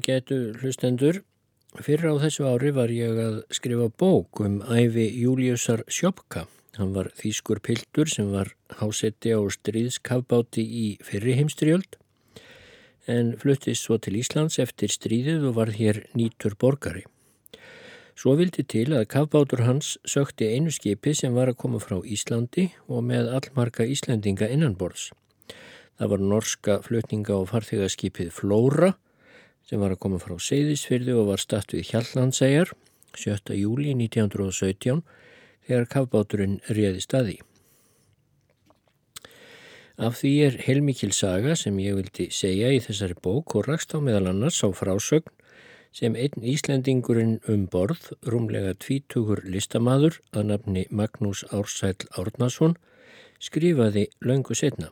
ágætu hlustendur. Fyrir á þessu ári var ég að skrifa bók um æfi Júliusar Sjópka. Hann var þýskur piltur sem var hásetti á stríðskafbáti í fyrri heimstriöld en fluttist svo til Íslands eftir stríðið og var hér nýtur borgari. Svo vildi til að kafbátur hans sökti einu skipi sem var að koma frá Íslandi og með allmarka Íslandinga innanborðs. Það var norska flutninga og farþegarskipið Flóra sem var að koma frá Seyðisfyrði og var statt við Hjallandsæjar 7. júli 1917 þegar kafbáturinn réði staði. Af því er heilmikil saga sem ég vildi segja í þessari bók og rakst á meðal annars á frásögn sem einn Íslendingurinn um borð, rúmlega tvítugur listamadur að nafni Magnús Ársæl Árnason, skrifaði löngu setna.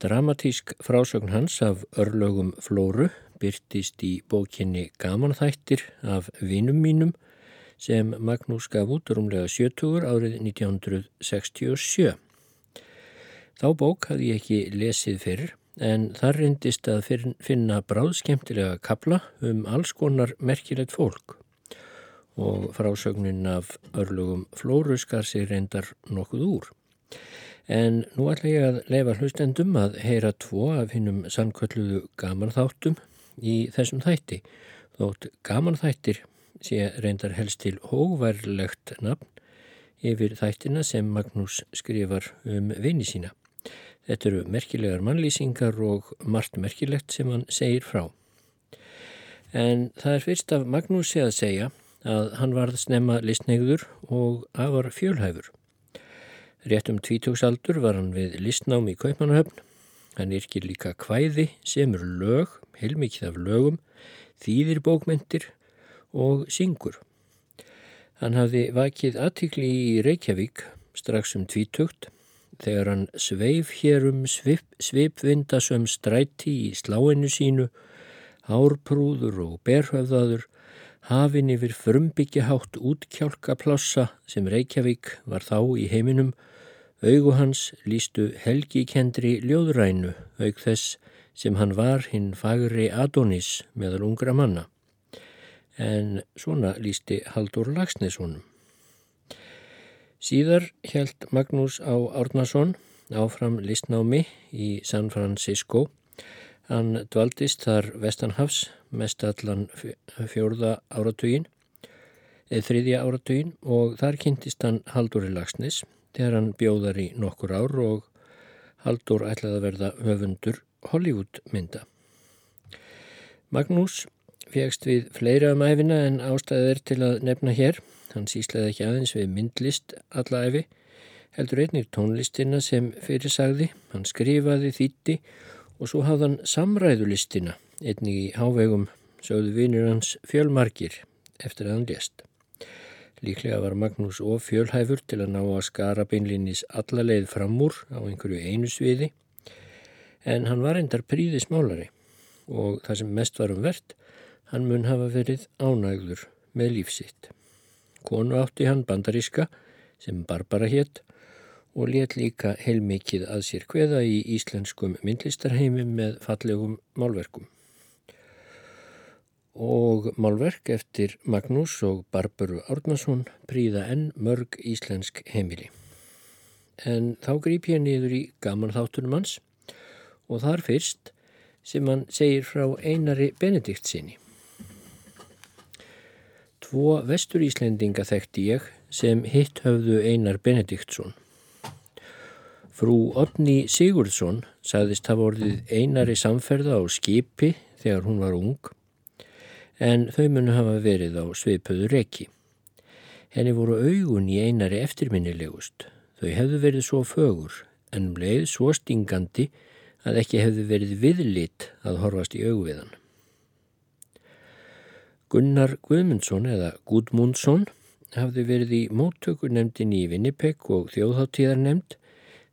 Dramatísk frásögn hans af örlögum Flóru byrtist í bókinni Gamanþættir af vinum mínum sem Magnús gaf út rúmlega 70 árið 1967. Þá bók hafði ég ekki lesið fyrr en þar reyndist að finna bráðskemtilega kapla um alls konar merkilegt fólk og frásögnin af örlögum Flóru skar sig reyndar nokkuð úr. En nú ætla ég að leifa hlustendum að heyra tvo af hinnum sannkvölluðu gamanþáttum í þessum þætti. Þótt gamanþættir sé reyndar helst til hóværlegt nafn yfir þættina sem Magnús skrifar um vini sína. Þetta eru merkilegar mannlýsingar og margt merkilegt sem hann segir frá. En það er fyrst af Magnúsi að segja að hann varð snemma listnegður og afar fjölhæfur. Rétt um tvítugsaldur var hann við listnám í Kaupmannahöfn. Hann yrkir líka kvæði, semur lög, heilmikið af lögum, þýðir bókmentir og syngur. Hann hafði vakið aðtikli í Reykjavík strax um tvítugt þegar hann sveif hér um svip, svipvindasum stræti í sláinu sínu, hárprúður og berhöfðaður, hafin yfir frumbyggjahátt útkjálkaplássa sem Reykjavík var þá í heiminum Augu hans lístu helgikendri ljóðrænu auk þess sem hann var hinn fagri Adonis meðal ungra manna. En svona lísti Haldur Lagsnesson. Síðar held Magnús á Árnason áfram listnámi í San Francisco. Hann dvaldist þar vestanhafs mest allan fjórða áratugin, eða þriðja áratugin og þar kynntist hann Haldur Lagsnes þegar hann bjóðar í nokkur ár og Haldur ætlaði að verða höfundur Hollywood mynda. Magnús fegst við fleira um æfina en ástæðið er til að nefna hér. Hann síslaði ekki aðeins við myndlist alla æfi, heldur einnig tónlistina sem fyrir sagði. Hann skrifaði þýtti og svo hafði hann samræðulistina, einnig í hávegum sögðu vinur hans fjölmarkir eftir að hann lést. Líklega var Magnús of fjölhæfur til að ná að skara beinlinnis alla leið fram úr á einhverju einu sviði en hann var endar príðis málari og það sem mest var um verðt, hann mun hafa verið ánægður með lífsitt. Konu átti hann bandaríska sem Barbara hétt og let líka heilmikið að sér hveða í íslenskum myndlistarheimum með fallegum málverkum og málverk eftir Magnús og Barbaru Árnason príða enn mörg íslensk heimili. En þá grýp ég niður í gaman þáttunum hans og þar fyrst sem hann segir frá einari Benedikt sinni. Tvo vestur Íslendinga þekkti ég sem hitt höfðu einar Benediktsson. Frú Otni Sigurdsson sagðist hafa orðið einari samferða á skipi þegar hún var ung en þau munu hafa verið á sveipuðu reki. Henni voru augun í einari eftirminnilegust. Þau hefðu verið svo fögur en um leið svo stingandi að ekki hefðu verið viðlit að horfast í augviðan. Gunnar Guðmundsson eða Gudmundsson hafði verið í móttökurnemdin í Vinnipeg og þjóðháttíðarnemd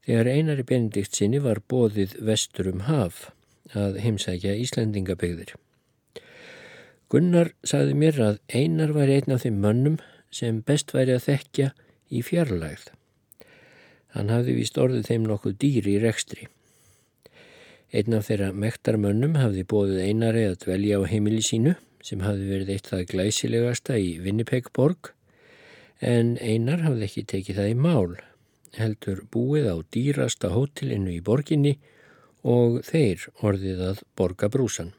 þegar einari Benedikt sinni var bóðið vestur um haf að heimsækja Íslandingabegðir. Gunnar sagði mér að einar var einn af þeim mönnum sem best væri að þekkja í fjarlægð. Hann hafði vist orðið þeim nokkuð dýri í rekstri. Einn af þeirra mektarmönnum hafði bóðið einari að dvelja á heimili sínu sem hafði verið eitt það glæsilegasta í Winnipeg borg en einar hafði ekki tekið það í mál, heldur búið á dýrasta hótelinu í borginni og þeir orðið að borga brúsan.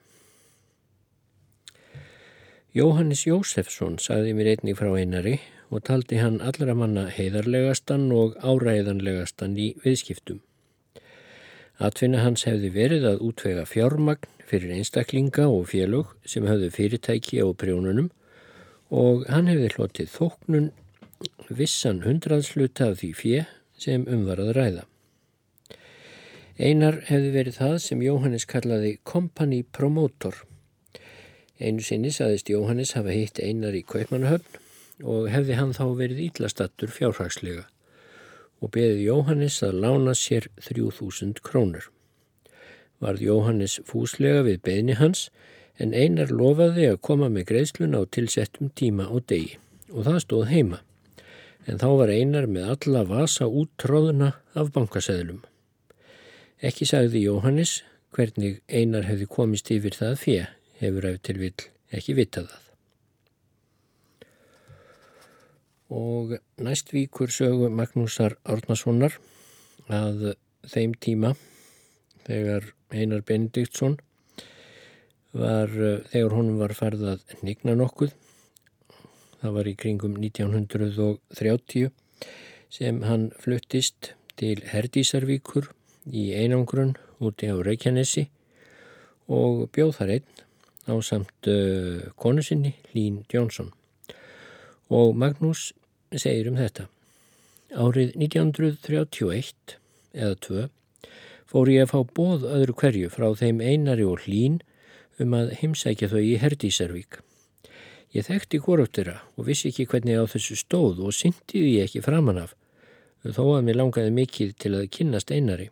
Jóhannes Jósefsson sagði mér einnig frá einari og taldi hann allra manna heiðarlegastan og áræðanlegastan í viðskiptum. Atvinna hans hefði verið að útvega fjármagn fyrir einstaklinga og félög sem höfðu fyrirtæki á prjónunum og hann hefði hlotið þóknun vissan hundraðsluta af því fjö sem umvarað ræða. Einar hefði verið það sem Jóhannes kallaði Company Promoter. Einu sinni saðist Jóhannes hafa hitt einar í Kaupmannahöfn og hefði hann þá verið ítlastattur fjárhagslega og beðið Jóhannes að lána sér 3000 krónur. Varð Jóhannes fúslega við beðni hans en einar lofaði að koma með greiðsluna á tilsettum tíma og degi og það stóð heima en þá var einar með alla vasa úttróðuna af bankaseðlum. Ekki sagði Jóhannes hvernig einar hefði komist yfir það fjö, hefur ef til vill ekki vitað það. Og næst víkur sögu Magnúsar Árnasonar að þeim tíma þegar Einar Benediktsson var, þegar honum var farið að nigna nokkuð það var í kringum 1930 sem hann fluttist til Herdísarvíkur í einangrun úti á Reykjanesi og bjóð þar einn á samt uh, konu sinni Lín Jónsson. Og Magnús segir um þetta. Árið 1931 eða 2 fór ég að fá bóð öðru hverju frá þeim einari og hlín um að heimsækja þau í Herdísarvík. Ég þekkti koruptira og vissi ekki hvernig á þessu stóð og syndi því ekki framann af, þó að mér langaði mikið til að kynast einari.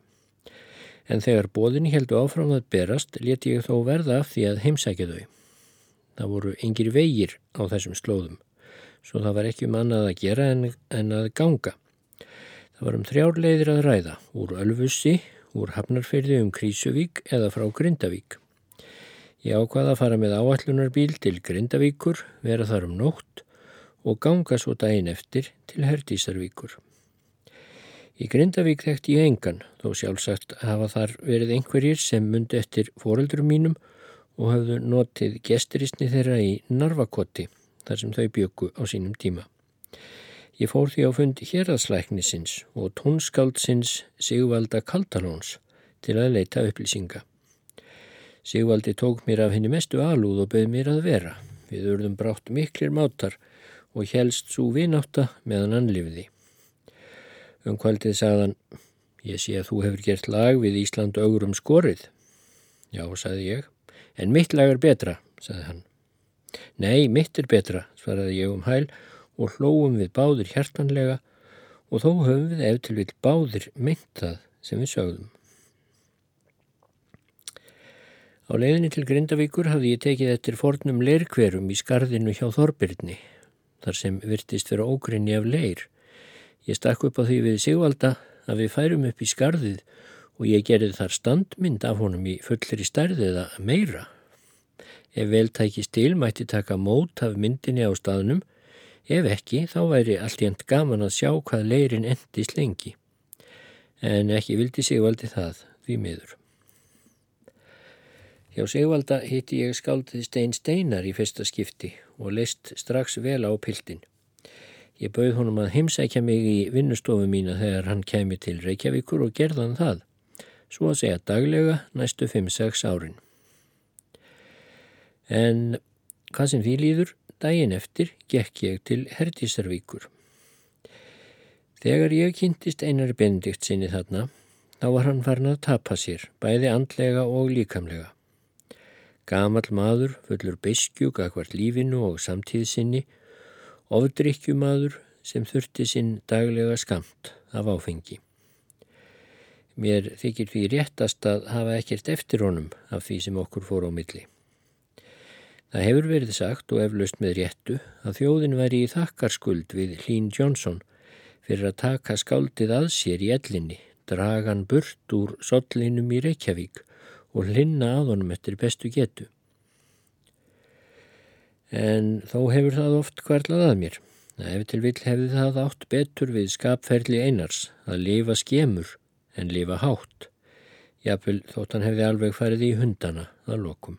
En þegar bóðinni heldu áfram að berast, leti ég þó verða af því að heimsækja þau. Það voru yngir vegir á þessum slóðum, svo það var ekki um annað að gera en, en að ganga. Það var um þrjárleiðir að ræða, úr Ölfussi, úr Hafnarferði um Krísuvík eða frá Grindavík. Ég ákvaða að fara með áallunarbíl til Grindavíkur, vera þar um nótt og ganga svo daginn eftir til Herdísarvíkur. Í Grindavík þekkti ég engan, þó sjálfsagt hafa þar verið einhverjir sem myndi eftir fóreldurum mínum og hafðu notið gesturistni þeirra í Narvakoti, þar sem þau bjöku á sínum tíma. Ég fór því á fund hérðslæknisins og tónskáldsins Sigvalda Kaltalóns til að leita upplýsinga. Sigvaldi tók mér af henni mestu alúð og bauð mér að vera. Við urðum brátt miklir mátar og helst svo vináta meðan hann lifiði. Um kvaldið sagðan, ég sé að þú hefur gert lag við Ísland augurum skorið. Já, sagði ég, en mitt lag er betra, sagði hann. Nei, mitt er betra, svaraði ég um hæl og hlóum við báðir hjertanlega og þó höfum við eftir vil báðir mynd það sem við sögðum. Á leiðinni til Grindavíkur hafði ég tekið eftir fornum leirkverum í skarðinu hjá Þorbirni, þar sem virtist vera ógrinni af leir. Ég stakk upp á því við Sigvalda að við færum upp í skarðið og ég gerði þar standmynd af honum í fullri stærðiða meira. Ef vel tækist til mætti taka mót af myndinni á staðnum, ef ekki þá væri allt jænt gaman að sjá hvað leirin endist lengi. En ekki vildi Sigvaldi það því miður. Hjá Sigvalda hitti ég skáldið Stein Steinar í fyrsta skipti og leist strax vel á piltin. Ég bauð honum að heimsækja mig í vinnustofu mína þegar hann kemi til Reykjavíkur og gerðan það, svo að segja daglega næstu 5-6 árin. En hvað sem því líður, daginn eftir gekk ég til Herdísarvíkur. Þegar ég kynntist einar bendikt sinni þarna, þá var hann farin að tapa sér, bæði andlega og líkamlega. Gamal maður, fullur beskjúk hvert lífinu og samtíðsinni, ofdrykkjumadur sem þurfti sinn daglega skamt af áfengi. Mér þykir því réttast að hafa ekkert eftir honum af því sem okkur fór á milli. Það hefur verið sagt og eflaust með réttu að þjóðin væri í þakkarskuld við Hlín Jónsson fyrir að taka skáldið að sér í ellinni, dragan burt úr sollinum í Reykjavík og hlinna að honum eftir bestu getu. En þó hefur það oft hverlað að mér. Ef til vill hefði það átt betur við skapferli einars að lifa skemur en lifa hátt. Jáfnvel þótt hann hefði alveg farið í hundana að lokum.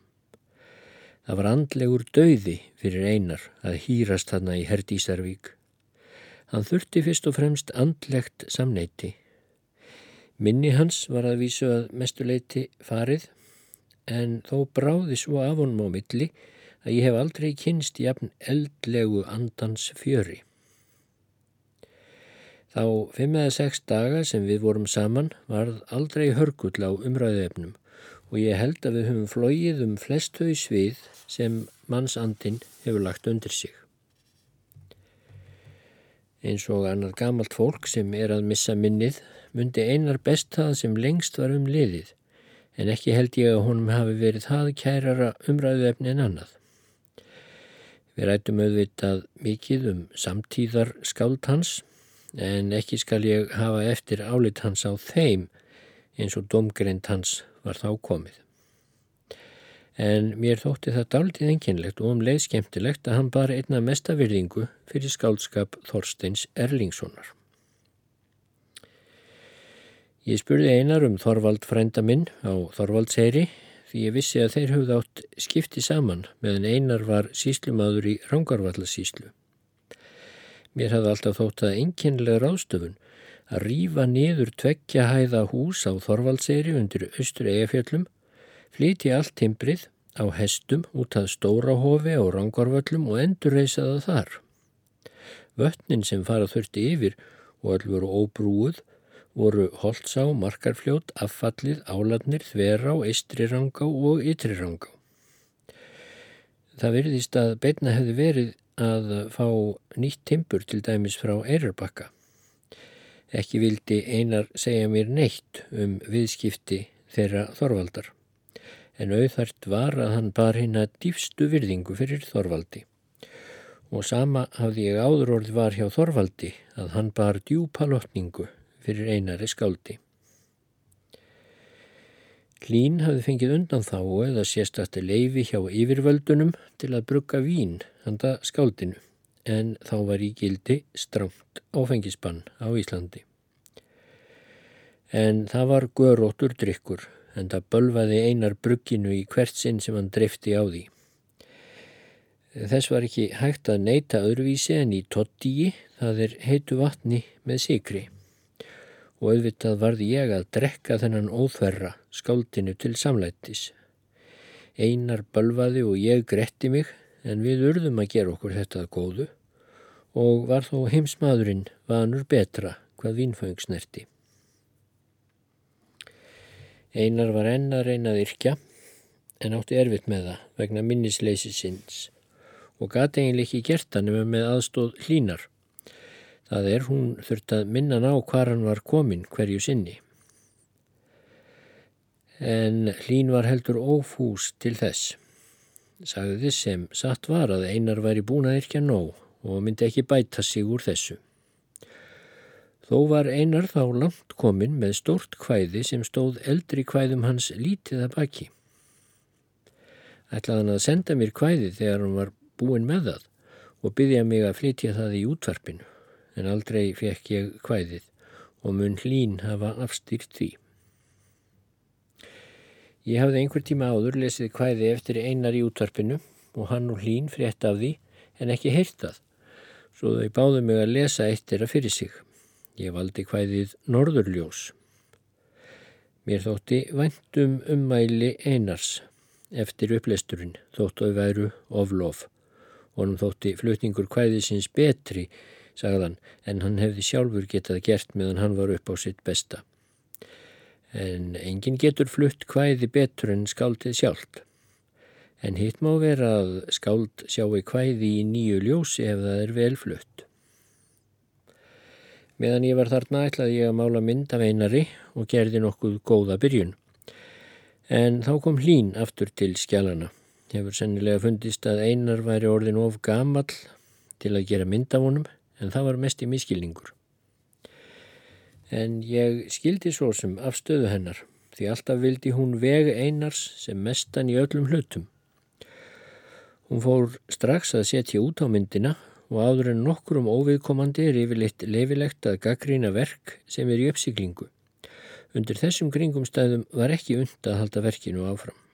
Það var andlegur dauði fyrir einar að hýrast þarna í Herdísarvík. Hann þurfti fyrst og fremst andlegt samneiti. Minni hans var að vísu að mestuleiti farið en þó bráði svo af honum á milli að ég hef aldrei kynst jafn eldlegu andans fjöri. Þá fimm eða sex daga sem við vorum saman varð aldrei hörgull á umræðuefnum og ég held að við höfum flóið um flestu í svið sem mannsandin hefur lagt undir sig. Eins og annað gamalt fólk sem er að missa minnið myndi einar best það sem lengst var um liðið en ekki held ég að honum hafi verið það kærara umræðuefni en annað. Við rættum auðvitað mikið um samtíðar skáld hans en ekki skal ég hafa eftir álit hans á þeim eins og domgreint hans var þá komið. En mér þótti það dálitið enginlegt og um leið skemmtilegt að hann bar einna mestavirðingu fyrir skáldskap Þorsteins Erlingssonar. Ég spurði einar um Þorvald frænda minn á Þorvaldseyri því ég vissi að þeir höfðu átt skipti saman meðan einar var síslumadur í Rangarvallasíslu. Mér hafði alltaf þótt að enginlega ráðstöfun að rýfa niður tveggja hæða hús á Þorvaldseri undir austur eigafjöllum, flyti allt timbrið á hestum út að Stórahofi og Rangarvallum og endur reysaða þar. Vötnin sem fara þurfti yfir og öll voru óbrúuð voru Holtzá, Markarfljót, Affallið, Áladnir, Þverá, Eistrirangá og Ytrirangá. Það veriðist að beitna hefði verið að fá nýtt timpur til dæmis frá Eirarbakka. Ekki vildi einar segja mér neitt um viðskipti þeirra Þorvaldar, en auðhært var að hann bar hinn að dýfstu virðingu fyrir Þorvaldi. Og sama hafði ég áður orði var hjá Þorvaldi að hann bar djúpa lotningu fyrir einari skáldi. Hlín hafði fengið undan þá eða sérstætti leifi hjá yfirvöldunum til að brugga vín handa skáldinu en þá var í gildi stramt áfengisbann á Íslandi. En það var göróttur drikkur en það bölvaði einar brugginu í hvert sinn sem hann drefti á því. Þess var ekki hægt að neyta öðruvísi en í tottíi, það er heitu vatni með sikri og auðvitað varði ég að drekka þennan óþverra skáldinu til samlættis. Einar bölvaði og ég gretti mig en við urðum að gera okkur þetta góðu og var þó heimsmaðurinn vanur betra hvað vínföng snerti. Einar var enn að reynað yrkja en átti erfitt með það vegna minnisleysi sinns og gati eiginlega ekki gert hann með aðstóð hlínar Það er hún þurft að minna ná hvar hann var komin hverju sinni. En hlín var heldur ófús til þess. Sagði sem satt var að einar væri búin að yrkja nóg og myndi ekki bæta sig úr þessu. Þó var einar þá langt komin með stórt kvæði sem stóð eldri kvæðum hans lítið að baki. Ætlaði hann að senda mér kvæði þegar hann var búin með það og byggja mig að flytja það í útvarpinu en aldrei fekk ég kvæðið og mun hlín hafa afstýrt því. Ég hafði einhver tíma áður lesið kvæði eftir einar í útvarpinu og hann og hlín frétt af því en ekki heyrtað, svo þau báðu mig að lesa eitt þeirra fyrir sig. Ég valdi kvæðið Norðurljós. Mér þótti væntum ummæli einars eftir uppleisturinn þóttu að væru oflof. Honum þótti flutningur kvæðisins betri sagðan, en hann hefði sjálfur getað gert meðan hann var upp á sitt besta. En engin getur flutt hvæði betur en skáldið sjálf. En hitt má vera að skáld sjáu hvæði í nýju ljósi ef það er vel flutt. Meðan ég var þarna ætlaði ég að mála mynd af einari og gerði nokkuð góða byrjun. En þá kom hlín aftur til skjálana. Hefur sennilega fundist að einar væri orðin of gamal til að gera mynd af honum en það var mest í miskilningur. En ég skildi svo sem af stöðu hennar því alltaf vildi hún veg einars sem mestan í öllum hlutum. Hún fór strax að setja út á myndina og áður en nokkur um óviðkomandi er yfirleitt leifilegt að gaggrína verk sem er í uppsýklingu. Undir þessum kringumstæðum var ekki und að halda verkinu áfram.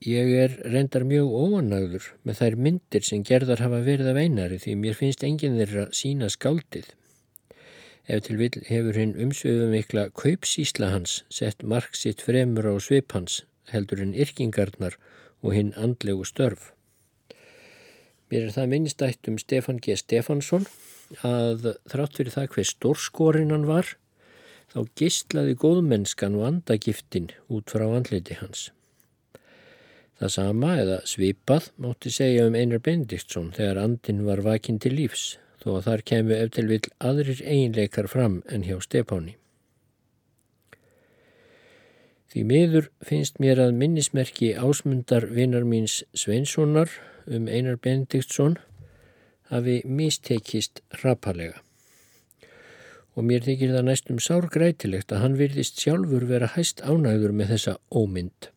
Ég er reyndar mjög óanagður með þær myndir sem gerðar hafa verið af einari því mér finnst enginn þeirra sína skáldið. Ef til vil hefur hinn umsveifum mikla kaupsísla hans sett mark sitt fremur á svip hans heldur en yrkingarnar og hinn andlegu störf. Mér er það minnistætt um Stefan G. Stefansson að þrátt fyrir það hver stórskorinn hann var þá gistlaði góðmennskan og andagiftin út frá andliti hans. Það sama eða svipað mátti segja um Einar Bendiktsson þegar andin var vakinn til lífs þó að þar kemur eftir vil aðrir einleikar fram en hjá Stefáni. Því miður finnst mér að minnismerki ásmundar vinnar míns Sveinssonar um Einar Bendiktsson hafi mistekist rapalega. Og mér þykir það næstum sárgrætilegt að hann virðist sjálfur vera hæst ánægur með þessa ómynd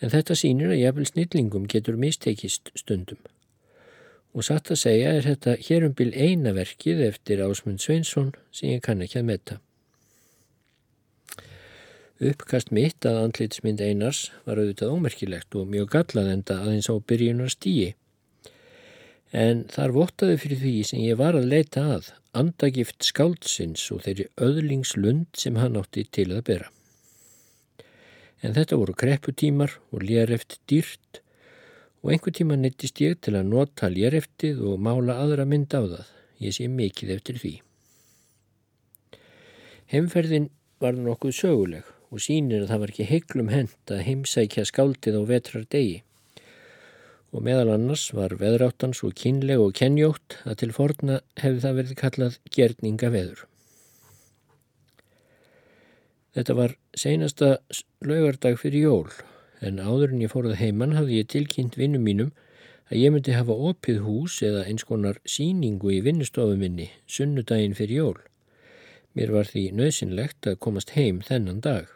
en þetta sínir að jafnvel snillingum getur mistekist stundum. Og satt að segja er þetta hérumbil eina verkið eftir Ásmund Sveinsson sem ég kann ekki að metta. Uppkast mitt að andlitsmynd einars var auðvitað ómerkilegt og mjög gallað enda aðeins á byrjunar stíi. En þar vottaði fyrir því sem ég var að leita að, andagift skáldsins og þeirri öðlingslund sem hann átti til að bera en þetta voru krepputímar og léreft dýrt og einhver tíma neittist ég til að nota léreftið og mála aðra mynd á það. Ég sé mikið eftir því. Heimferðin var nokkuð söguleg og sínir að það var ekki heiklum hend að heimsækja skáldið á vetrar degi og meðal annars var veðráttans og kynleg og kenjótt að til forna hefði það verið kallað gerninga veður. Þetta var seinasta laugardag fyrir jól en áður en ég fóruð heimann hafði ég tilkynnt vinnum mínum að ég myndi hafa opið hús eða eins konar síningu í vinnustofu minni sunnudaginn fyrir jól. Mér var því nöðsynlegt að komast heim þennan dag.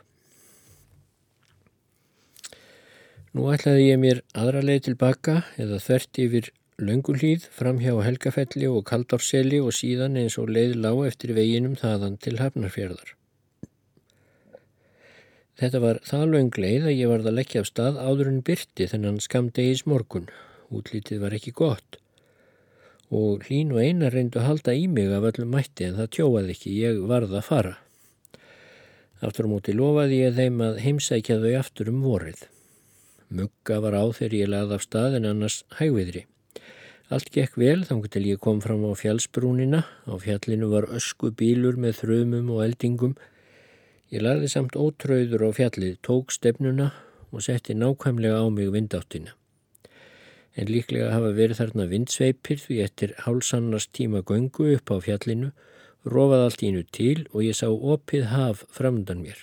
Nú ætlaði ég mér aðra leið tilbaka eða þvert yfir löngulíð fram hjá Helgafelli og Kaldárseli og síðan eins og leið lág eftir veginum þaðan til Hafnarfjörðar. Þetta var það löngleið að ég varð að leggja af stað áður en byrti þennan skamdegis morgun. Útlítið var ekki gott. Og hlín og einar reyndu að halda í mig af öllum mætti en það tjóaði ekki, ég varð að fara. Aftur á móti lofaði ég þeim að heimsækja þau aftur um vorið. Mugga var á þegar ég laði af stað en annars hægviðri. Allt gekk vel þannig til ég kom fram á fjallsbrúnina. Á fjallinu var ösku bílur með þrömum og eldingum Ég lagði samt ótröður á fjallið, tók stefnuna og setti nákvæmlega á mig vindáttina. En líklega hafa verið þarna vindsveipir því eftir hálsannars tíma göngu upp á fjallinu, rofaði allt ínu til og ég sá opið haf framdan mér.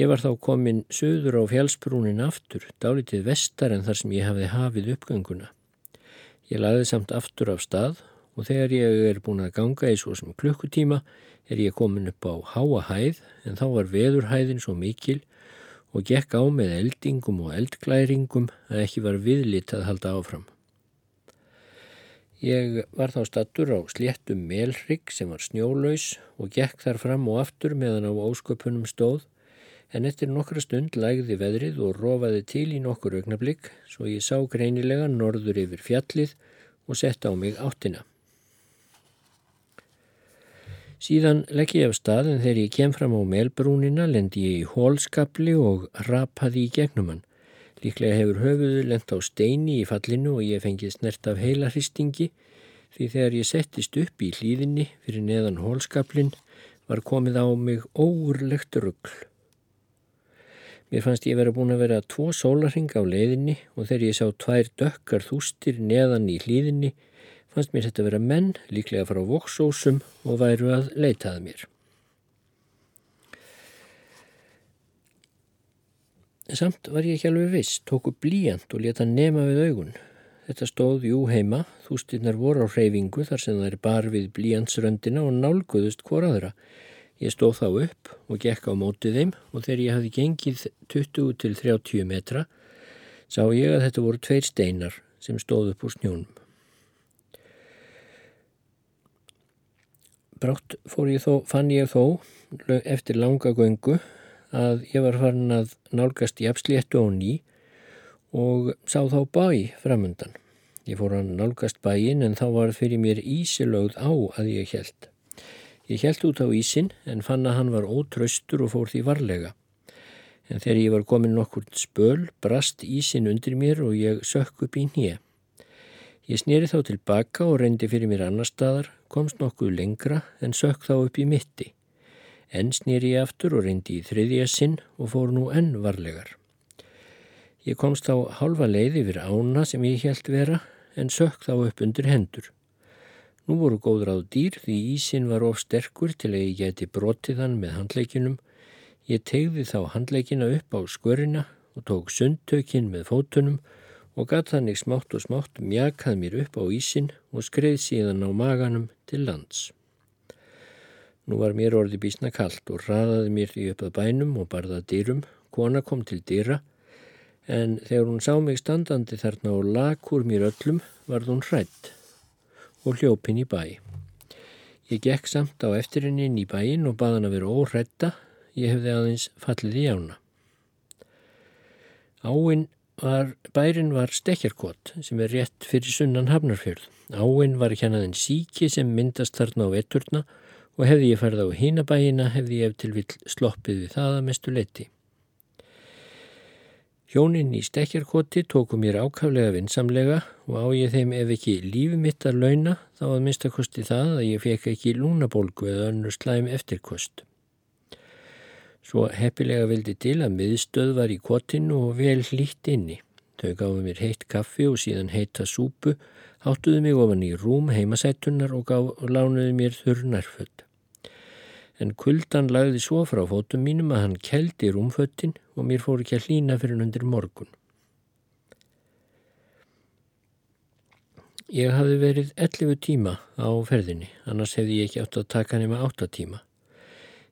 Ég var þá komin söður á fjallsbrúnin aftur, dálitið vestar en þar sem ég hafði hafið uppgönguna. Ég lagði samt aftur af stað og þegar ég er búin að ganga í svo sem klukkutíma er ég komin upp á háa hæð en þá var veðurhæðin svo mikil og gekk á með eldingum og eldklæringum að ekki var viðlit að halda áfram. Ég var þá stattur á sléttum melrygg sem var snjólaus og gekk þar fram og aftur meðan á ósköpunum stóð en eftir nokkra stund lægði veðrið og rofaði til í nokkur augnablík svo ég sá greinilega norður yfir fjallið og sett á mig áttina. Síðan legg ég af stað en þegar ég kem fram á melbrúnina lendi ég í hólskapli og rapaði í gegnum hann. Líklega hefur höfuðu lend á steini í fallinu og ég fengið snert af heila hristingi því þegar ég settist upp í hlýðinni fyrir neðan hólskaplin var komið á mig óurlegt ruggl. Mér fannst ég verið búin að vera tvo sólarhing á leiðinni og þegar ég sá tvær dökkar þústir neðan í hlýðinni fannst mér þetta vera menn, líklega frá voksósum og væru að leitaða mér. Samt var ég ekki alveg viss, tóku blíjant og leta nema við augun. Þetta stóð jú heima, þústinnar voru á hreyfingu þar sem þær bar við blíjansröndina og nálguðust hvoraðra. Ég stóð þá upp og gekk á mótið þeim og þegar ég hafði gengið 20 til 30 metra sá ég að þetta voru tveir steinar sem stóð upp úr snjónum. Brátt fór ég þó, fann ég þó eftir langa göngu að ég var farin að nálgast jafnsléttu og ný og sá þá bæ framundan. Ég fór að nálgast bæin en þá var fyrir mér ísilögð á að ég held. Ég held út á ísin en fann að hann var ótraustur og fór því varlega. En þegar ég var komin nokkur spöl brast ísin undir mér og ég sökk upp í nýja. Ég snýri þá tilbaka og reyndi fyrir mér annar staðar, komst nokkuð lengra en sökk þá upp í mitti. Enn snýri ég aftur og reyndi í þriðja sinn og fór nú enn varlegar. Ég komst þá halva leið yfir ána sem ég held vera en sökk þá upp undir hendur. Nú voru góður á dýr því ísin var of sterkur til að ég geti brotið hann með handleikinum. Ég tegði þá handleikina upp á skörina og tók sundtökin með fótunum og gatt þannig smátt og smátt mjakað mér upp á ísin og skreið síðan á maganum til lands. Nú var mér orði bísna kallt og raðaði mér því upp að bænum og barðað dýrum. Kona kom til dýra en þegar hún sá mig standandi þarna og lakur mér öllum varð hún hrætt og hljópin í bæ. Ég gekk samt á eftirinni inn í bæin og baðan að vera óhrætta, ég hefði aðeins fallið í ána. Áinn var, bærin var stekjarkot sem er rétt fyrir sunnan hafnarfjörð. Áinn var kjannaðin síki sem myndast þarna á etturna og hefði ég farið á hínabæina hefði ég eftir vill sloppið við það að mestu leti. Hjóninn í stekjarkoti tóku mér ákaflega vinsamlega og á ég þeim ef ekki lífi mitt að launa þá að minnstakosti það að ég fekk ekki lúnabólgu eða önnur slæm eftirkost. Svo heppilega vildi til að miðstöð var í kotinu og vel hlýtt inni. Þau gáðu mér heitt kaffi og síðan heita súpu, háttuðu mig ofan í rúm heimasættunar og, og lánuðu mér þurr nærföld en kuldan lagði svo frá fótum mínum að hann keldi rúmföttin og mér fór ekki að hlýna fyrir undir morgun. Ég hafi verið 11 tíma á ferðinni, annars hefði ég ekki átt að taka nema 8 tíma.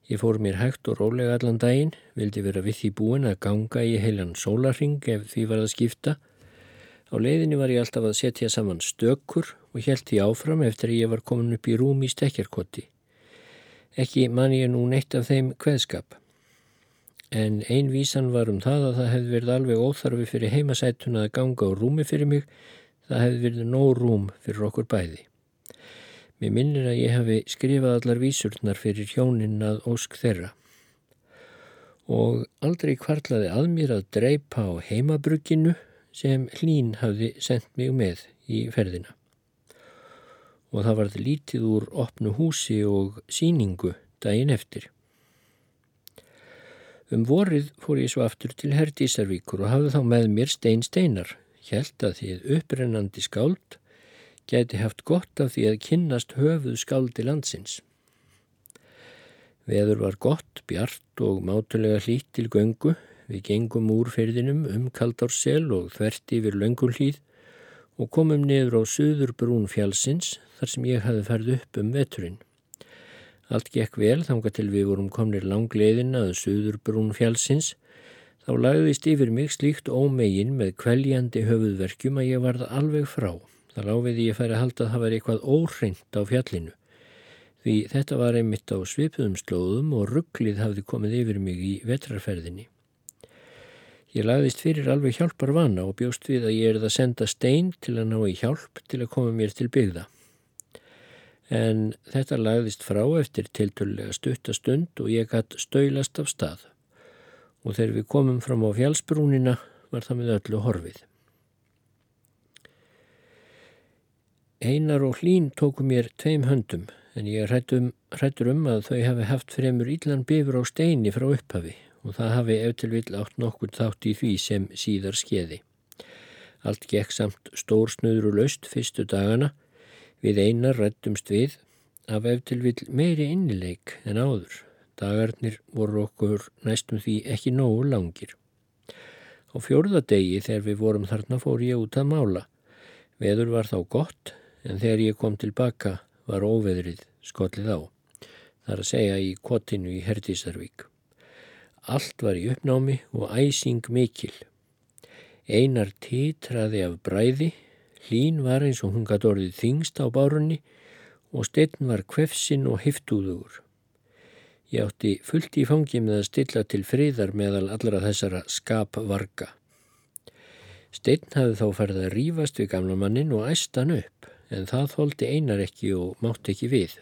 Ég fór mér hægt og rólega allan daginn, vildi vera við því búin að ganga í heilan sólarring ef því var að skipta. Á leiðinni var ég alltaf að setja saman stökkur og held því áfram eftir að ég var komin upp í rúm í stekjarkoti. Ekki man ég nú neitt af þeim hveðskap. En ein vísan var um það að það hefði verið alveg óþarfi fyrir heimasætuna að ganga á rúmi fyrir mig. Það hefði verið nóg rúm fyrir okkur bæði. Mér minnir að ég hafi skrifað allar vísurnar fyrir hjóninn að ósk þeirra. Og aldrei kvarlaði að mér að dreipa á heimabrugginu sem hlín hafði sendt mig með í ferðina og það varð lítið úr opnu húsi og síningu daginn eftir. Um vorið fór ég svo aftur til Herdísarvíkur og hafði þá með mér stein steinar, hjælt að að upprennandi skáld gæti haft gott af því að kynnast höfuð skáldi landsins. Veður var gott, bjart og mátulega hlýtt til göngu, við gengum úr ferðinum um kaldársel og þverti yfir löngulhýð og komum niður á söður brún fjálsins þar sem ég hafi færð upp um veturinn. Allt gekk vel þanga til við vorum komnir langleiðin að söður brún fjálsins þá lagðist yfir mig slíkt ómegin með kvæljandi höfuðverkjum að ég varð alveg frá. Það láfiði ég færi að halda að það var eitthvað óhreint á fjallinu. Því þetta var einmitt á svipuðum slóðum og rugglið hafði komið yfir mig í vetrarferðinni. Ég lagðist fyrir alveg hjálpar vana og bjóst við að ég erði að senda stein til að ná í hjálp til að koma mér til byggða. En þetta lagðist frá eftir tilturlega stuttastund og ég gætt stöylast af stað. Og þegar við komum fram á fjálsbrúnina var það með öllu horfið. Einar og hlín tóku mér tveim höndum en ég hrættur um að þau hafi haft fremur íllan bifur á steini frá upphafi og það hafi eftir vill átt nokkur þátt í því sem síðar skeiði. Allt gekk samt stórsnöður og laust fyrstu dagana, við einar rættumst við af eftir vill meiri innileik en áður. Dagarnir voru okkur næstum því ekki nógu langir. Á fjórðadegi þegar við vorum þarna fór ég út að mála. Veður var þá gott en þegar ég kom tilbaka var óveðrið skollið á. Það er að segja í kvotinu í Herdísarvík. Allt var í uppnámi og æsing mikil. Einar títraði af bræði, hlín var eins og hún gæti orðið þingst á bárunni og steinn var kvefsin og hiftúðugur. Ég átti fullt í fangi með að stilla til friðar meðal allra þessara skapvarga. Steinn hafði þá ferð að rýfast við gamla mannin og æstan upp, en það þóldi einar ekki og mátt ekki við.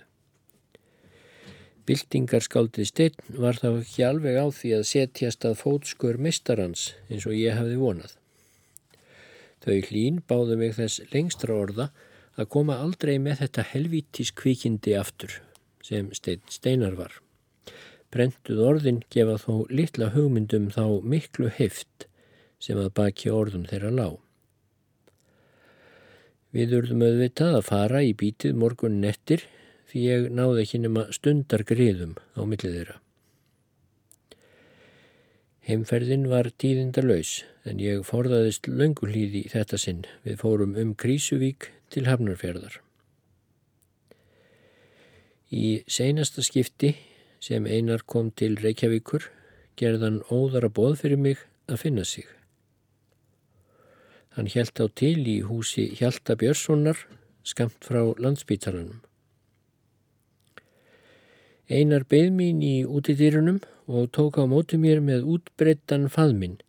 Bildingarskáldið Steinn var þá ekki alveg á því að setjast að fótskur mistarans eins og ég hafði vonað. Þau hlín báðu mig þess lengstra orða að koma aldrei með þetta helvítis kvikindi aftur sem Steinn Steinar var. Brentuð orðin gefa þó litla hugmyndum þá miklu heift sem að baki orðum þeirra lág. Við urðum auðvitað að fara í bítið morgun nettir því ég náði ekki nema stundar griðum á millið þeirra. Heimferðin var tíðinda laus en ég forðaðist löngulíði í þetta sinn. Við fórum um Krísuvík til Hafnarfjörðar. Í seinasta skipti sem einar kom til Reykjavíkur gerðan óðara bóð fyrir mig að finna sig. Hann hjælt á til í húsi Hjalta Björnssonar skamt frá landsbítalanum. Einar beð mín í útidýrunum og tók á móti mér með útbrettan faðminn,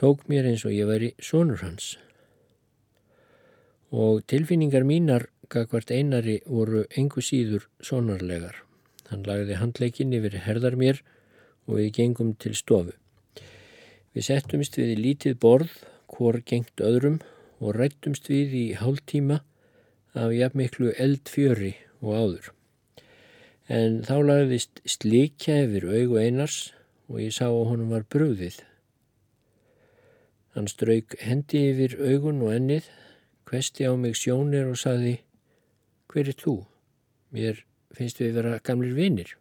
tók mér eins og ég væri sonur hans. Og tilfinningar mínar, gagvart einari, voru engu síður sonarlegar. Hann lagði handleikin yfir herðar mér og við gengum til stofu. Við settumst við í lítið borð, hvor gengt öðrum og rættumst við í hálftíma af jafnmiklu eldfjöri og áður. En þá lagðist slikja yfir augu einars og ég sá að honum var brúðið. Hann strauk hendi yfir augun og ennið, hvesti á mig sjónir og saði, hver er þú? Mér finnst við vera gamlir vinir.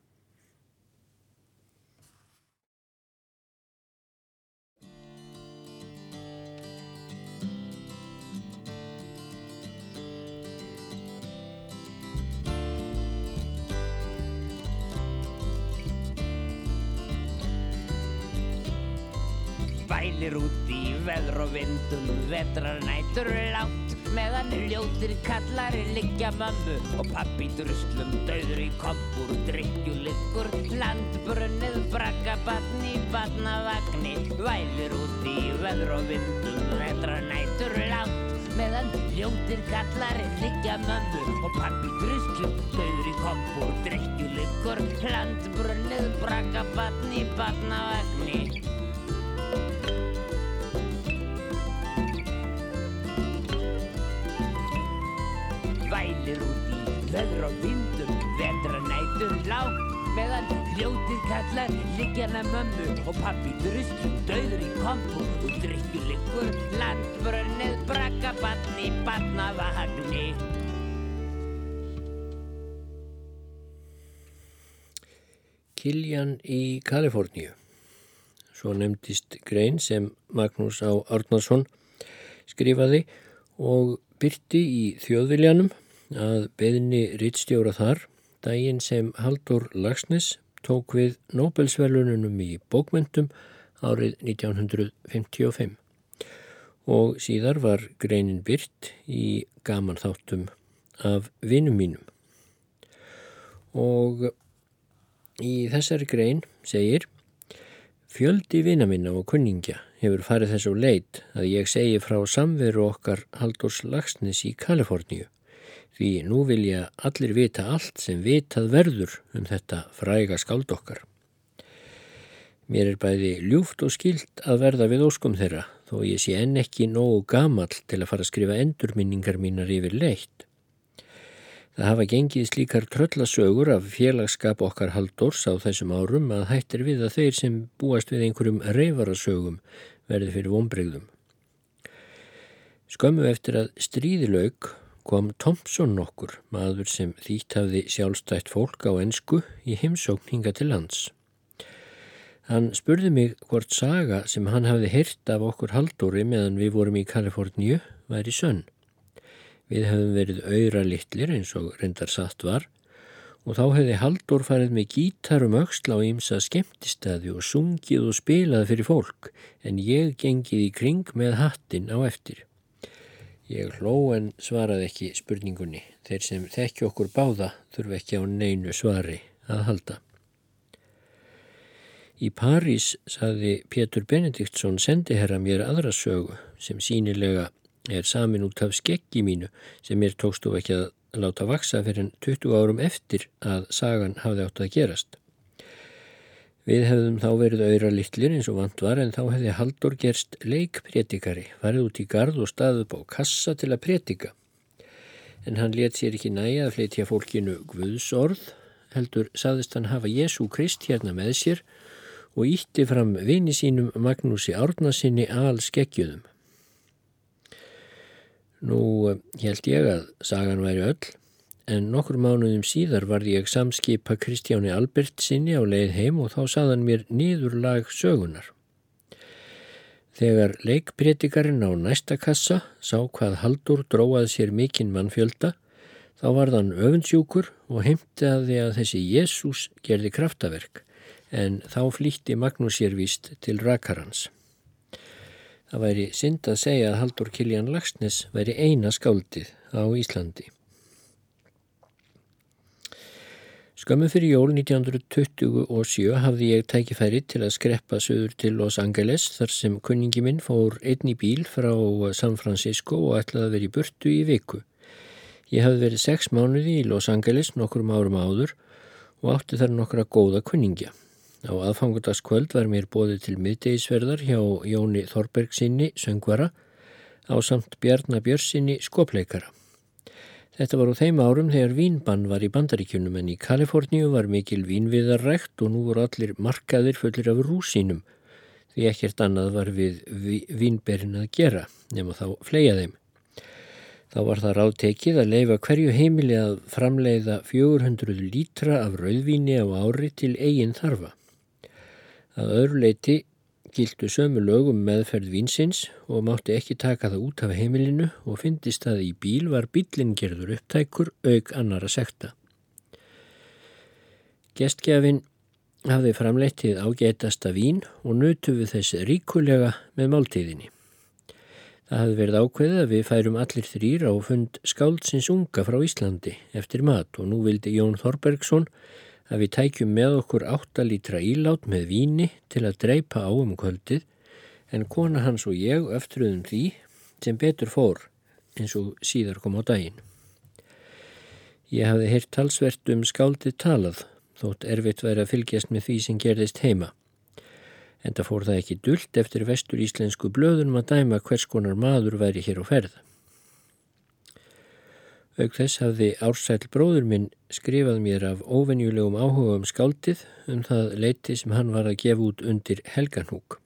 Bælir út í veður og vindum, vetrar nætur látt meðan ljótir kallari liggja mömmu og pappi druslum döður í kompur drikkjulikkur landbrunnið brakka batni batnavagni vælir út í veður og vindum. Vetra nætur langt meðan ljótir kallari liggja mömmu og pappi druslum döður í kompur drikkjulikkur landbrunnið brakka batni batnavagni vælir veður og vindum, vetra nætur lág meðan hljótið kallar liggjana mömmu og pappi druslum döður í kompu og drikkjuleikur landbrönnið brakka batni batnavagni Kiljan í Kaliforníu Svo nefndist grein sem Magnús Á. Árnarsson skrifaði og byrti í þjóðviljanum að beðinni rittstjóra þar. Daginn sem Haldur Lagsnes tók við Nobelsverlununum í bókmentum árið 1955 og síðar var greinin byrt í gaman þáttum af vinum mínum. Og í þessari grein segir Fjöldi vina minna og kunningja hefur farið þess á leit að ég segi frá samveru okkar Haldurs Lagsnes í Kaliforníu því nú vilja allir vita allt sem vitað verður um þetta fræga skáld okkar. Mér er bæði ljúft og skilt að verða við óskum þeirra þó ég sé enn ekki nógu gamall til að fara að skrifa endurminningar mínar yfir leitt. Það hafa gengið slíkar tröllasögur af félagskap okkar haldors á þessum árum að hættir við að þeir sem búast við einhverjum reyfarasögum verði fyrir vonbreyðum. Skömmu eftir að stríðilaug kom Thompson nokkur, maður sem þýtt hafði sjálfstætt fólk á ensku í heimsókn hinga til lands. Hann spurði mig hvort saga sem hann hafði hirt af okkur haldóri meðan við vorum í Kaliforníu væri sönn. Við hefðum verið auðra litlir eins og reyndar satt var og þá hefði Haldur farið með gítarum auksla á ímsa skemmtistæði og sungið og spilað fyrir fólk en ég gengið í kring með hattin á eftir. Ég hló en svaraði ekki spurningunni. Þeir sem þekki okkur báða þurfi ekki á neinu svari að halda. Í París saði Pétur Benediktsson sendiherra mér aðra sögu sem sínilega er samin út af skeggi mínu sem mér tókstu ekki að láta vaksa fyrir 20 árum eftir að sagan hafði átt að gerast. Við hefðum þá verið auðra litlir eins og vant var en þá hefði Haldur gerst leikpretikari, farið út í gard og staðið upp á kassa til að pretika. En hann let sér ekki næja að flytja fólkinu Guðsorð, heldur saðist hann hafa Jésu Krist hérna með sér og ítti fram vini sínum Magnúsi Árnasinni al skeggjuðum. Nú held ég að sagan væri öll, en nokkur mánuðum síðar varði ég samskipa Kristjáni Albert sinni á leið heim og þá saðan mér nýður lag sögunar. Þegar leikbreytikarinn á næsta kassa sá hvað Haldur dróað sér mikinn mannfjölda, þá var þann öfundsjúkur og heimtaði að þessi Jésús gerði kraftaverk, en þá flýtti Magnús sér víst til rakarans. Það væri synd að segja að Haldur Kiljan Lagsnes væri eina skáldið á Íslandi. Skömmu fyrir jól 1927 hafði ég tækifæri til að skreppa söður til Los Angeles þar sem kunningi minn fór einni bíl frá San Francisco og ætlaði að vera í burtu í viku. Ég hafði verið sex mánuði í Los Angeles nokkrum árum áður og átti þar nokkra góða kunningja. Á aðfangutaskvöld var mér bóðið til miðdegisverðar hjá Jóni Þorbergsinni, söngvara, á samt Bjarnabjörnsinni, skopleikara. Þetta var á þeim árum þegar vínbann var í bandaríkjunum en í Kaliforníu var mikil vínviðarrækt og nú voru allir markaðir fullir af rúsínum því ekkert annað var við vínberin að gera nema þá fleia þeim. Þá var það ráðtekið að leifa hverju heimili að framleiða 400 lítra af rauðvíni á ári til eigin þarfa. Að öðru leiti gildu sömu lögum meðferð vinsins og mátti ekki taka það út af heimilinu og fyndist að í bíl var bílinn gerður upptækur auk annara sekta. Gestgjafinn hafði framleittið ágætasta vín og nutu við þess ríkulega með máltíðinni. Það hafði verið ákveðið að við færum allir þrýr á fund skáldsins unga frá Íslandi eftir mat og nú vildi Jón Þorbergsson að við tækjum með okkur 8 lítra ílát með víni til að dreipa á um kvöldið en kona hans og ég öftruðum því sem betur fór eins og síðar kom á daginn. Ég hafði heyrt talsvert um skáldið talað þótt erfitt væri að fylgjast með því sem gerðist heima. En það fór það ekki dullt eftir vestur íslensku blöðunum að dæma hvers konar maður væri hér á ferð. Auk þess hafði Ársæl bróður minn skrifað mér af óvenjulegum áhuga um skáldið um það leiti sem hann var að gefa út undir helganhúk.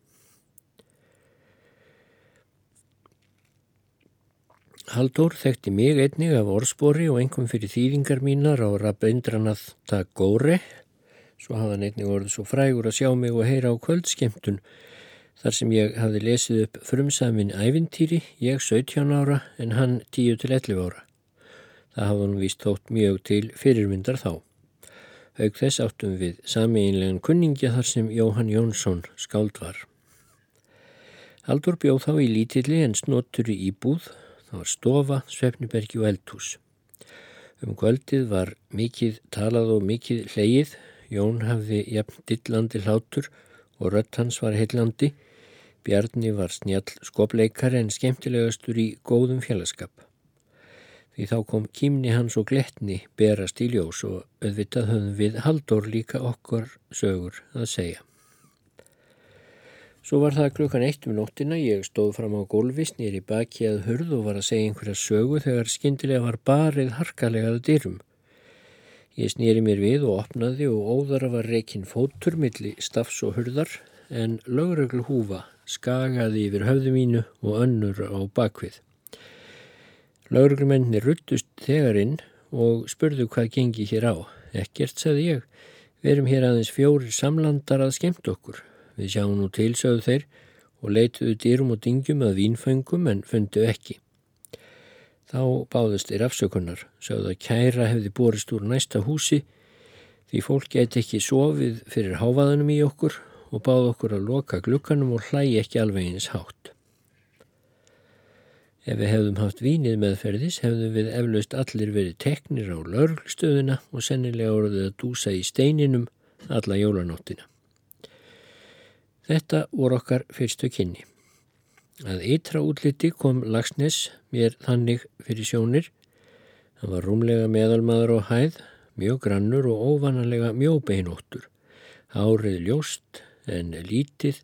Haldur þekkti mig einnig af orðspori og einhverjum fyrir þýðingar mínar á Rabindranath Tagore, svo hafði hann einnig orðið svo frægur að sjá mig og heyra á kvöldskemtun þar sem ég hafði lesið upp frumsamin ævintýri, ég 17 ára en hann 10-11 ára. Það hafði hann víst þótt mjög til fyrirmyndar þá. Haug þess áttum við sami einlegan kunningja þar sem Jóhann Jónsson skáld var. Haldur bjóð þá í lítilli en snoturi íbúð, það var stofa, svefnibergi og eldhús. Um kvöldið var mikið talað og mikið hleyið, Jón hafði jafn dillandi hlátur og rött hans var heillandi, Bjarni var snjall skopleikari en skemmtilegastur í góðum félagskap því þá kom kýmni hans og gletni berast í ljós og auðvitað höfðum við haldur líka okkur sögur að segja. Svo var það klukkan eitt um nóttina, ég stóð fram á gólfi, snýri baki að hurð og var að segja einhverja sögu þegar skindilega var barið harkalegað dyrum. Ég snýri mér við og opnaði og óðara var reikinn fótur milli stafs og hurðar en lögreglu húfa skagaði yfir höfðu mínu og önnur á bakvið. Lauruglumenni ruttust þegar inn og spurðu hvað gengi hér á. Ekkert, sagði ég. Við erum hér aðeins fjórir samlandar að skemmt okkur. Við sjáum nú tilsögðu þeir og leituðu dýrum og dingjum að vínföngum en fundu ekki. Þá báðist þeir afsökunar, sögðu að kæra hefði borist úr næsta húsi því fólk geti ekki sofið fyrir háfaðanum í okkur og báð okkur að loka glukkanum og hlægi ekki alveg eins hátt. Ef við hefðum haft vínið meðferðis hefðum við eflaust allir verið teknir á laurgstöðuna og sennilega voruð að dúsa í steininum alla jólanóttina. Þetta voru okkar fyrstu kynni. Að ytra útliti kom Lagsnes mér þannig fyrir sjónir. Hann var rúmlega meðalmaður og hæð, mjög grannur og óvanalega mjóbeinóttur. Hárið ljóst en lítið,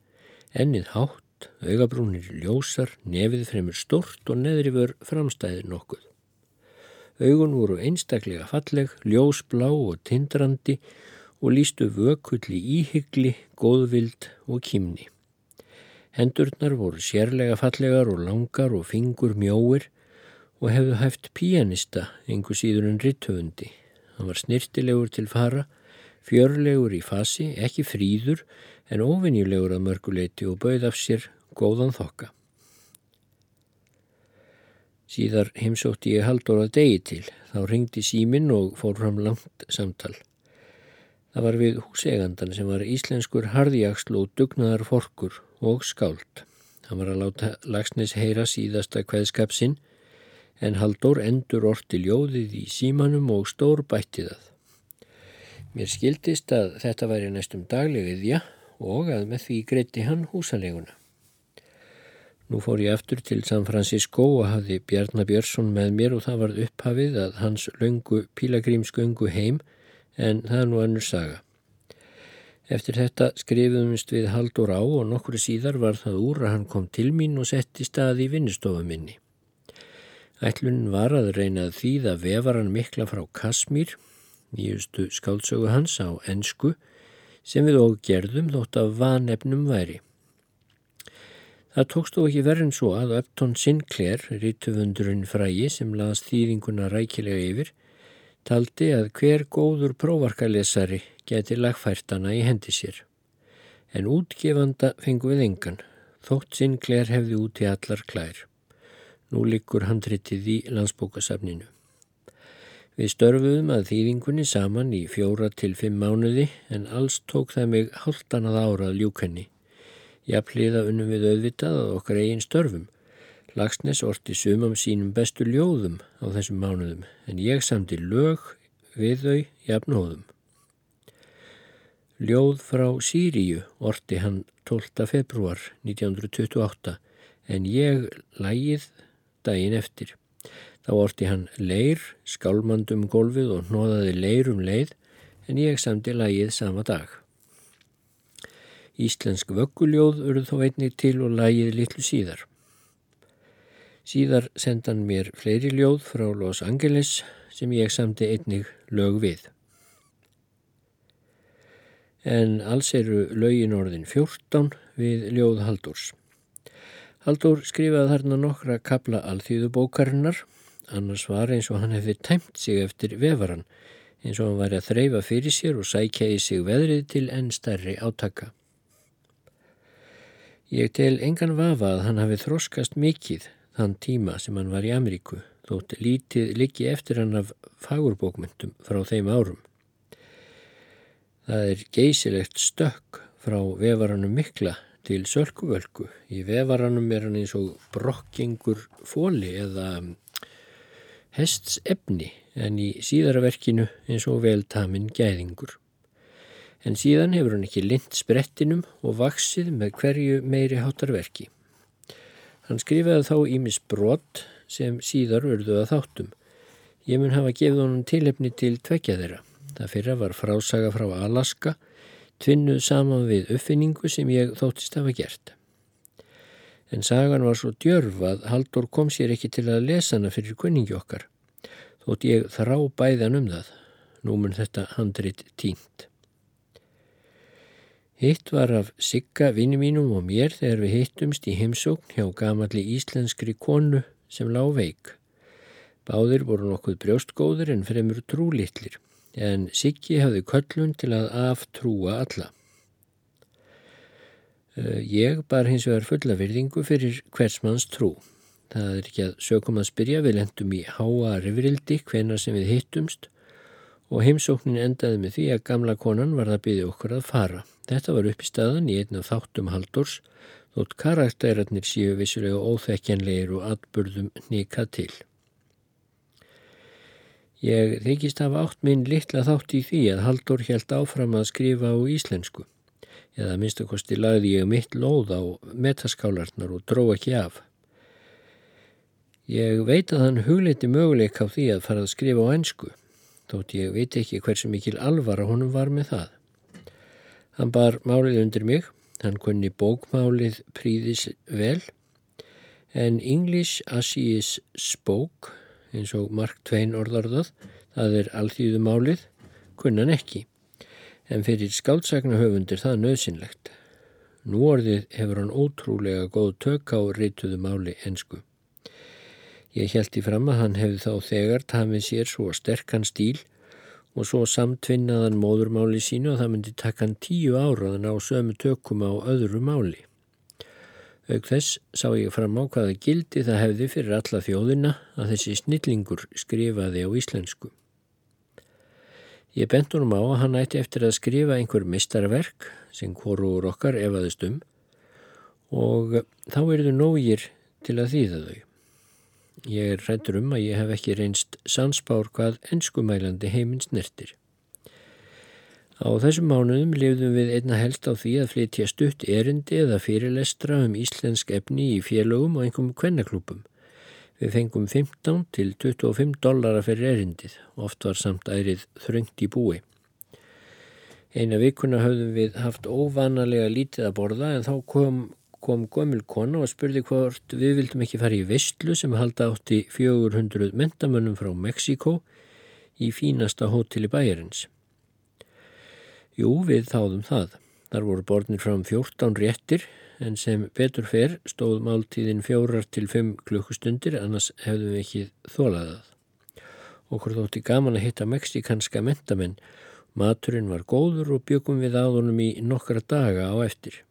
ennið hátt, augabrúnir ljósar, nefið fremur stort og neðri vör framstæðir nokkuð. Augun voru einstaklega falleg, ljósblá og tindrandi og lístu vökulli íhyggli, góðvild og kýmni. Hendurnar voru sérlega fallegar og langar og fingur mjóir og hefðu hæft píanista engu síður en rittöfundi. Hann var snirtilegur til fara, fjörlegur í fasi, ekki fríður en ofinjulegur að mörguleiti og bauð af sér góðan þokka. Síðar heimsótti ég haldur að degi til, þá ringdi símin og fór fram langt samtal. Það var við húsegandan sem var íslenskur harðjagsl og dugnaðar forkur og skáld. Hann var að láta Lagsnes heyra síðasta kveðskapsinn en Haldur endur orti ljóðið í símanum og stór bætti það. Mér skildist að þetta væri næstum daglegiðja og að með því greiti hann húsaleguna. Nú fór ég aftur til San Francisco og hafði Bjarnar Björnsson með mér og það var upphafið að hans löngu pílagrímsköngu heim en það er nú annur saga. Eftir þetta skrifumst við haldur á og nokkru síðar var það úr að hann kom til mín og sett í stað í vinnustofu minni. Ætlunin var að reyna að þýða vefaran mikla frá Kasmír, nýjustu skáldsögu hans á ennsku, sem við og gerðum þótt af vanefnum væri. Það tókst þó ekki verðin svo að Upton Sinclair, rítuðundurinn frægi sem laðast þýðinguna rækilega yfir, taldi að hver góður prófarkalesari geti lagfærtana í hendi sér. En útgefanda fengu við engan, þótt sinn Kler hefði út í allar klær. Nú likur handritið í landsbókasafninu. Við störfuðum að þýðingunni saman í fjóra til fimm mánuði en alls tók það mig háltanað árað ljúkenni. Jafnliða unnum við auðvitað að okkar eigin störfum Lagsnes orti sumam sínum bestu ljóðum á þessum mánuðum en ég samti lög við þau jafnóðum. Ljóð frá Sýríu orti hann 12. februar 1928 en ég lægið daginn eftir. Þá orti hann leir, skálmandum golfið og hnoðaði leirum leið en ég samti lægið sama dag. Íslensk vögguljóð urð þó einnig til og lægið litlu síðar. Síðar sendan mér fleiri ljóð frá Los Angeles sem ég samti einnig lög við. En alls eru lögin orðin 14 við ljóð Haldurs. Haldur skrifaði þarna nokkra kabla alþýðubókarinnar, annars var eins og hann hefði tæmt sig eftir vefaran, eins og hann væri að þreyfa fyrir sér og sækja í sig veðrið til enn stærri átaka. Ég tel engan vafa að hann hafi þroskast mikið þann tíma sem hann var í Ameríku þótt lítið liggi eftir hann af fagurbókmyndum frá þeim árum. Það er geysilegt stökk frá vefaranum mikla til sölkuvölku. Í vefaranum er hann eins og brokkingur fóli eða hests efni en í síðaraverkinu eins og veltamin gæðingur. En síðan hefur hann ekki lind sprettinum og vaksið með hverju meiri hátarverki. Hann skrifaði þá ímis brott sem síðar urðu að þáttum. Ég mun hafa gefið honum tilhefni til tvekja þeirra. Það fyrra var frásaga frá Alaska, tvinnuð saman við uppfinningu sem ég þóttist hafa gert. En sagan var svo djörf að Haldur kom sér ekki til að lesa hana fyrir kunningi okkar. Þótt ég þrá bæðan um það. Nú mun þetta handrit tínt. Hitt var af Sigga vinni mínum og mér þegar við hittumst í heimsókn hjá gamalli íslenskri konu sem lág veik. Báðir voru nokkuð brjóstgóður en fremur trúlittlir, en Siggi hafði köllun til að aftrúa alla. Eh, ég bar hins vegar fulla virðingu fyrir hversmanns trú. Það er ekki að sökum að spyrja, við lendum í háa rifrildi hvenar sem við hittumst og heimsóknin endaði með því að gamla konan var að byggja okkur að fara. Þetta var upp í staðan í einn af þáttum haldurs þótt karakterarnir séu vissulega óþekkjanlegir og atbyrðum nýka til. Ég þykist hafa átt minn litla þátt í því að Haldur held áfram að skrifa á íslensku eða minnstakosti lagði ég mitt lóð á metaskálarnar og dró ekki af. Ég veit að hann hugleiti möguleik á því að fara að skrifa á ennsku, þótt ég veit ekki hversu mikil alvara honum var með það. Hann bar málið undir mig, hann kunni bókmálið príðis vel, en English as he is spoke, eins og Mark Twain orðarðað, það er alþýðumálið, kunnan ekki en fyrir skáldsagna höfundir það nöðsynlegt. Nú orðið hefur hann ótrúlega góð tök á reytuðu máli ensku. Ég held í fram að hann hefði þá þegar tafið sér svo sterkan stíl og svo samtvinnaðan móðurmáli sínu og það myndi taka hann tíu áraðan á sömu tökum á öðru máli. Auk þess sá ég fram á hvaða gildi það hefði fyrir alla þjóðina að þessi snillingur skrifaði á íslensku. Ég bent honum á að hann ætti eftir að skrifa einhver mistarverk sem hvorur okkar efaðist um og þá eru þau nógir til að þýða þau. Ég er rættur um að ég hef ekki reynst sansbár hvað enskumælandi heiminn snertir. Á þessum mánuðum lifðum við einna helst á því að flytja stutt erindi eða fyrirlestra um íslensk efni í félögum og einhverjum kvennaklúpum. Við fengum 15 til 25 dollara fyrir erindið, oft var samt ærið þröngt í búi. Eina vikuna höfðum við haft óvanalega lítið að borða en þá kom, kom gömul kona og spurði hvort við vildum ekki fara í vestlu sem halda átti 400 mentamönnum frá Mexiko í fínasta hóteli bæjarins. Jú, við þáðum það. Þar voru borðnir fram 14 réttir en sem betur fer stóð máltíðin fjórar til fimm klukkustundir annars hefðum við ekki þólaðað. Okkur þótti gaman að hitta meksikanska mentamenn. Maturinn var góður og byggum við aðunum í nokkra daga á eftir.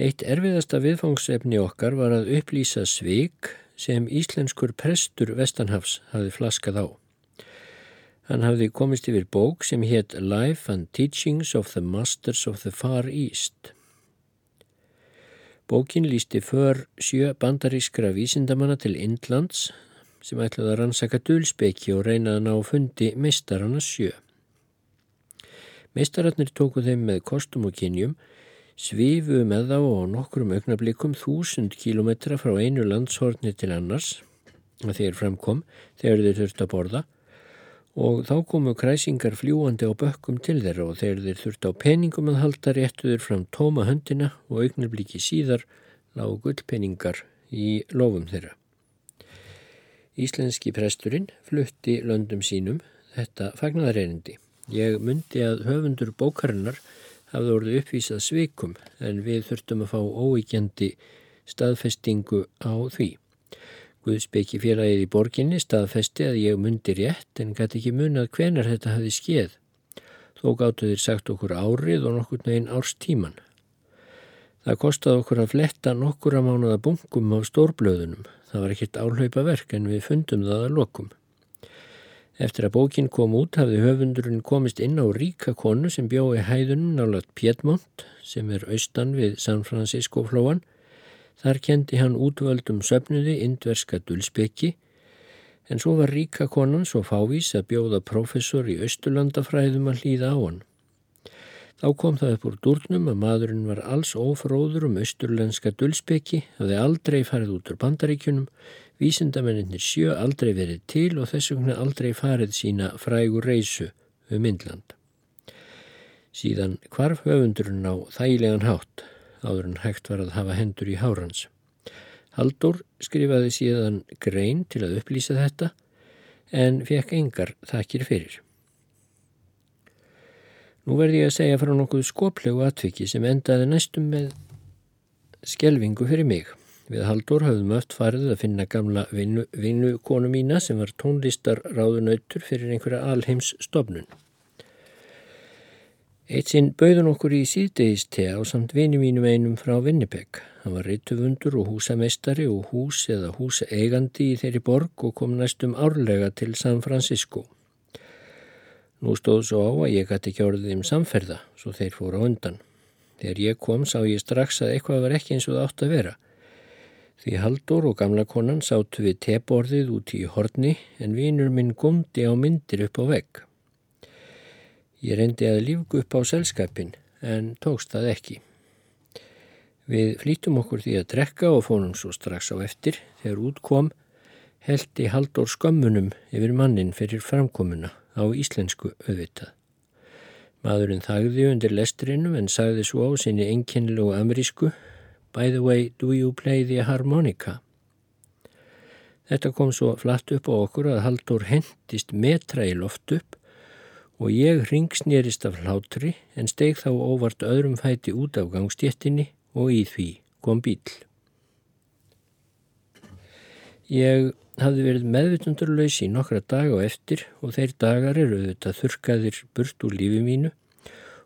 Eitt erfiðasta viðfangsefni okkar var að upplýsa svig sem íslenskur prestur Vestanhafs hafi flaskað á. Hann hafði komist yfir bók sem hétt Life and Teachings of the Masters of the Far East. Bókin lísti för sjö bandarískra vísindamanna til Indlands sem ætlaði að rannsaka dulspeki og reynaði að ná fundi meistarana sjö. Meistararnir tóku þeim með kostum og kynjum, svifu með þá og nokkrum augnablikum þúsund kílometra frá einu landshorni til annars, að þeir framkom þegar þeir þurft að borða, og þá komu kræsingar fljúandi á bökkum til þeirra og þegar þeir þurfti á peningum að halda réttuður fram tóma höndina og augnabliki síðar lágu gullpeningar í lofum þeirra. Íslenski presturinn flutti löndum sínum þetta fagnadareinindi. Ég myndi að höfundur bókarinnar hafði orðið uppvísað svikum en við þurftum að fá óíkjandi staðfestingu á því. Guðsbeki félagið í borginni staðfesti að ég myndi rétt en gæti ekki munað hvenar þetta hafi skeið. Þó gáttu þeir sagt okkur árið og nokkur neginn árs tíman. Það kostaði okkur að fletta nokkur að mánuða bunkum á stórblöðunum. Það var ekkert álhaupa verk en við fundum það að lokum. Eftir að bókin kom út hafði höfundurinn komist inn á ríka konu sem bjóði hæðunum nálat Piedmont sem er austan við San Francisco flóan Þar kendi hann útvöldum söfnuði indverska dulspekki en svo var ríka konan svo fávís að bjóða professor í Östurlandafræðum að hlýða á hann. Þá kom það upp úr durnum að maðurinn var alls ófróður um östurlenska dulspekki, hafði aldrei farið út úr bandaríkjunum, vísindamennir sjö aldrei verið til og þess vegna aldrei farið sína frægur reysu um Indland. Síðan hvarf höfundurinn á þægilegan hátt áður en hægt var að hafa hendur í hárans. Haldur skrifaði síðan grein til að upplýsa þetta en fekk engar þakkir fyrir. Nú verði ég að segja frá nokkuð skoplegu atviki sem endaði næstum með skjelvingu fyrir mig. Við Haldur hafðum öll farið að finna gamla vinnu, vinnu konu mína sem var tónlistar ráðunautur fyrir einhverja alheims stofnun. Eitt sinn bauðun okkur í síðdegisti á samt vini mínum einum frá Vinnipeg. Hann var reytufundur og húsameistari og hús eða húseigandi í þeirri borg og kom næstum árlega til San Francisco. Nú stóð svo á að ég gæti ekki orðið um samferða, svo þeir fóru á undan. Þegar ég kom sá ég strax að eitthvað var ekki eins og það átt að vera. Því Haldur og gamla konan sátu við teborðið út í horni en vínur minn gumdi á myndir upp á vegg. Ég reyndi að lífgu upp á selskapin en tókst það ekki. Við flýtum okkur því að drekka og fónum svo strax á eftir þegar út kom heldi Haldur skömmunum yfir mannin fyrir framkomuna á íslensku auðvitað. Maðurinn þagði undir lesturinnum en sagði svo á sinni enginlegu amerísku By the way, do you play the harmonica? Þetta kom svo flatt upp á okkur að Haldur hendist metra í loft upp og ég ringsnýrist af hlátri en steg þá óvart öðrum fæti út af gangstjettinni og í því kom bíl. Ég hafði verið meðvitundurlaus í nokkra daga og eftir og þeir dagar eru auðvitað þurkaðir burt úr lífi mínu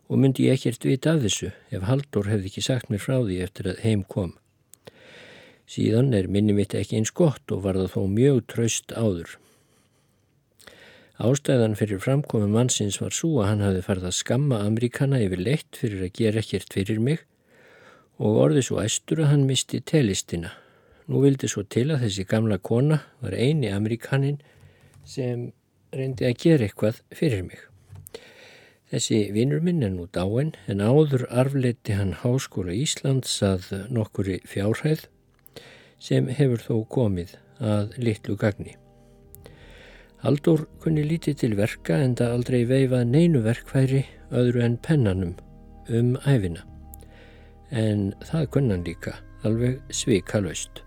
og myndi ég ekkert vita af þessu ef Haldur hefði ekki sagt mér frá því eftir að heim kom. Síðan er minni mitt ekki eins gott og var það þó mjög traust áður. Ástæðan fyrir framkomi mannsins var svo að hann hafði farið að skamma Amerikana yfir leitt fyrir að gera ekkert fyrir mig og orði svo æstur að hann misti telistina. Nú vildi svo til að þessi gamla kona var eini Amerikanin sem reyndi að gera eitthvað fyrir mig. Þessi vinnur minn er nú dáin en áður arfleiti hann Háskóla Íslands að nokkuri fjárhæð sem hefur þó komið að litlu gagni. Haldur kunni lítið til verka en það aldrei veifað neinu verkfæri öðru en pennanum um æfina. En það kunnan líka alveg svika laust.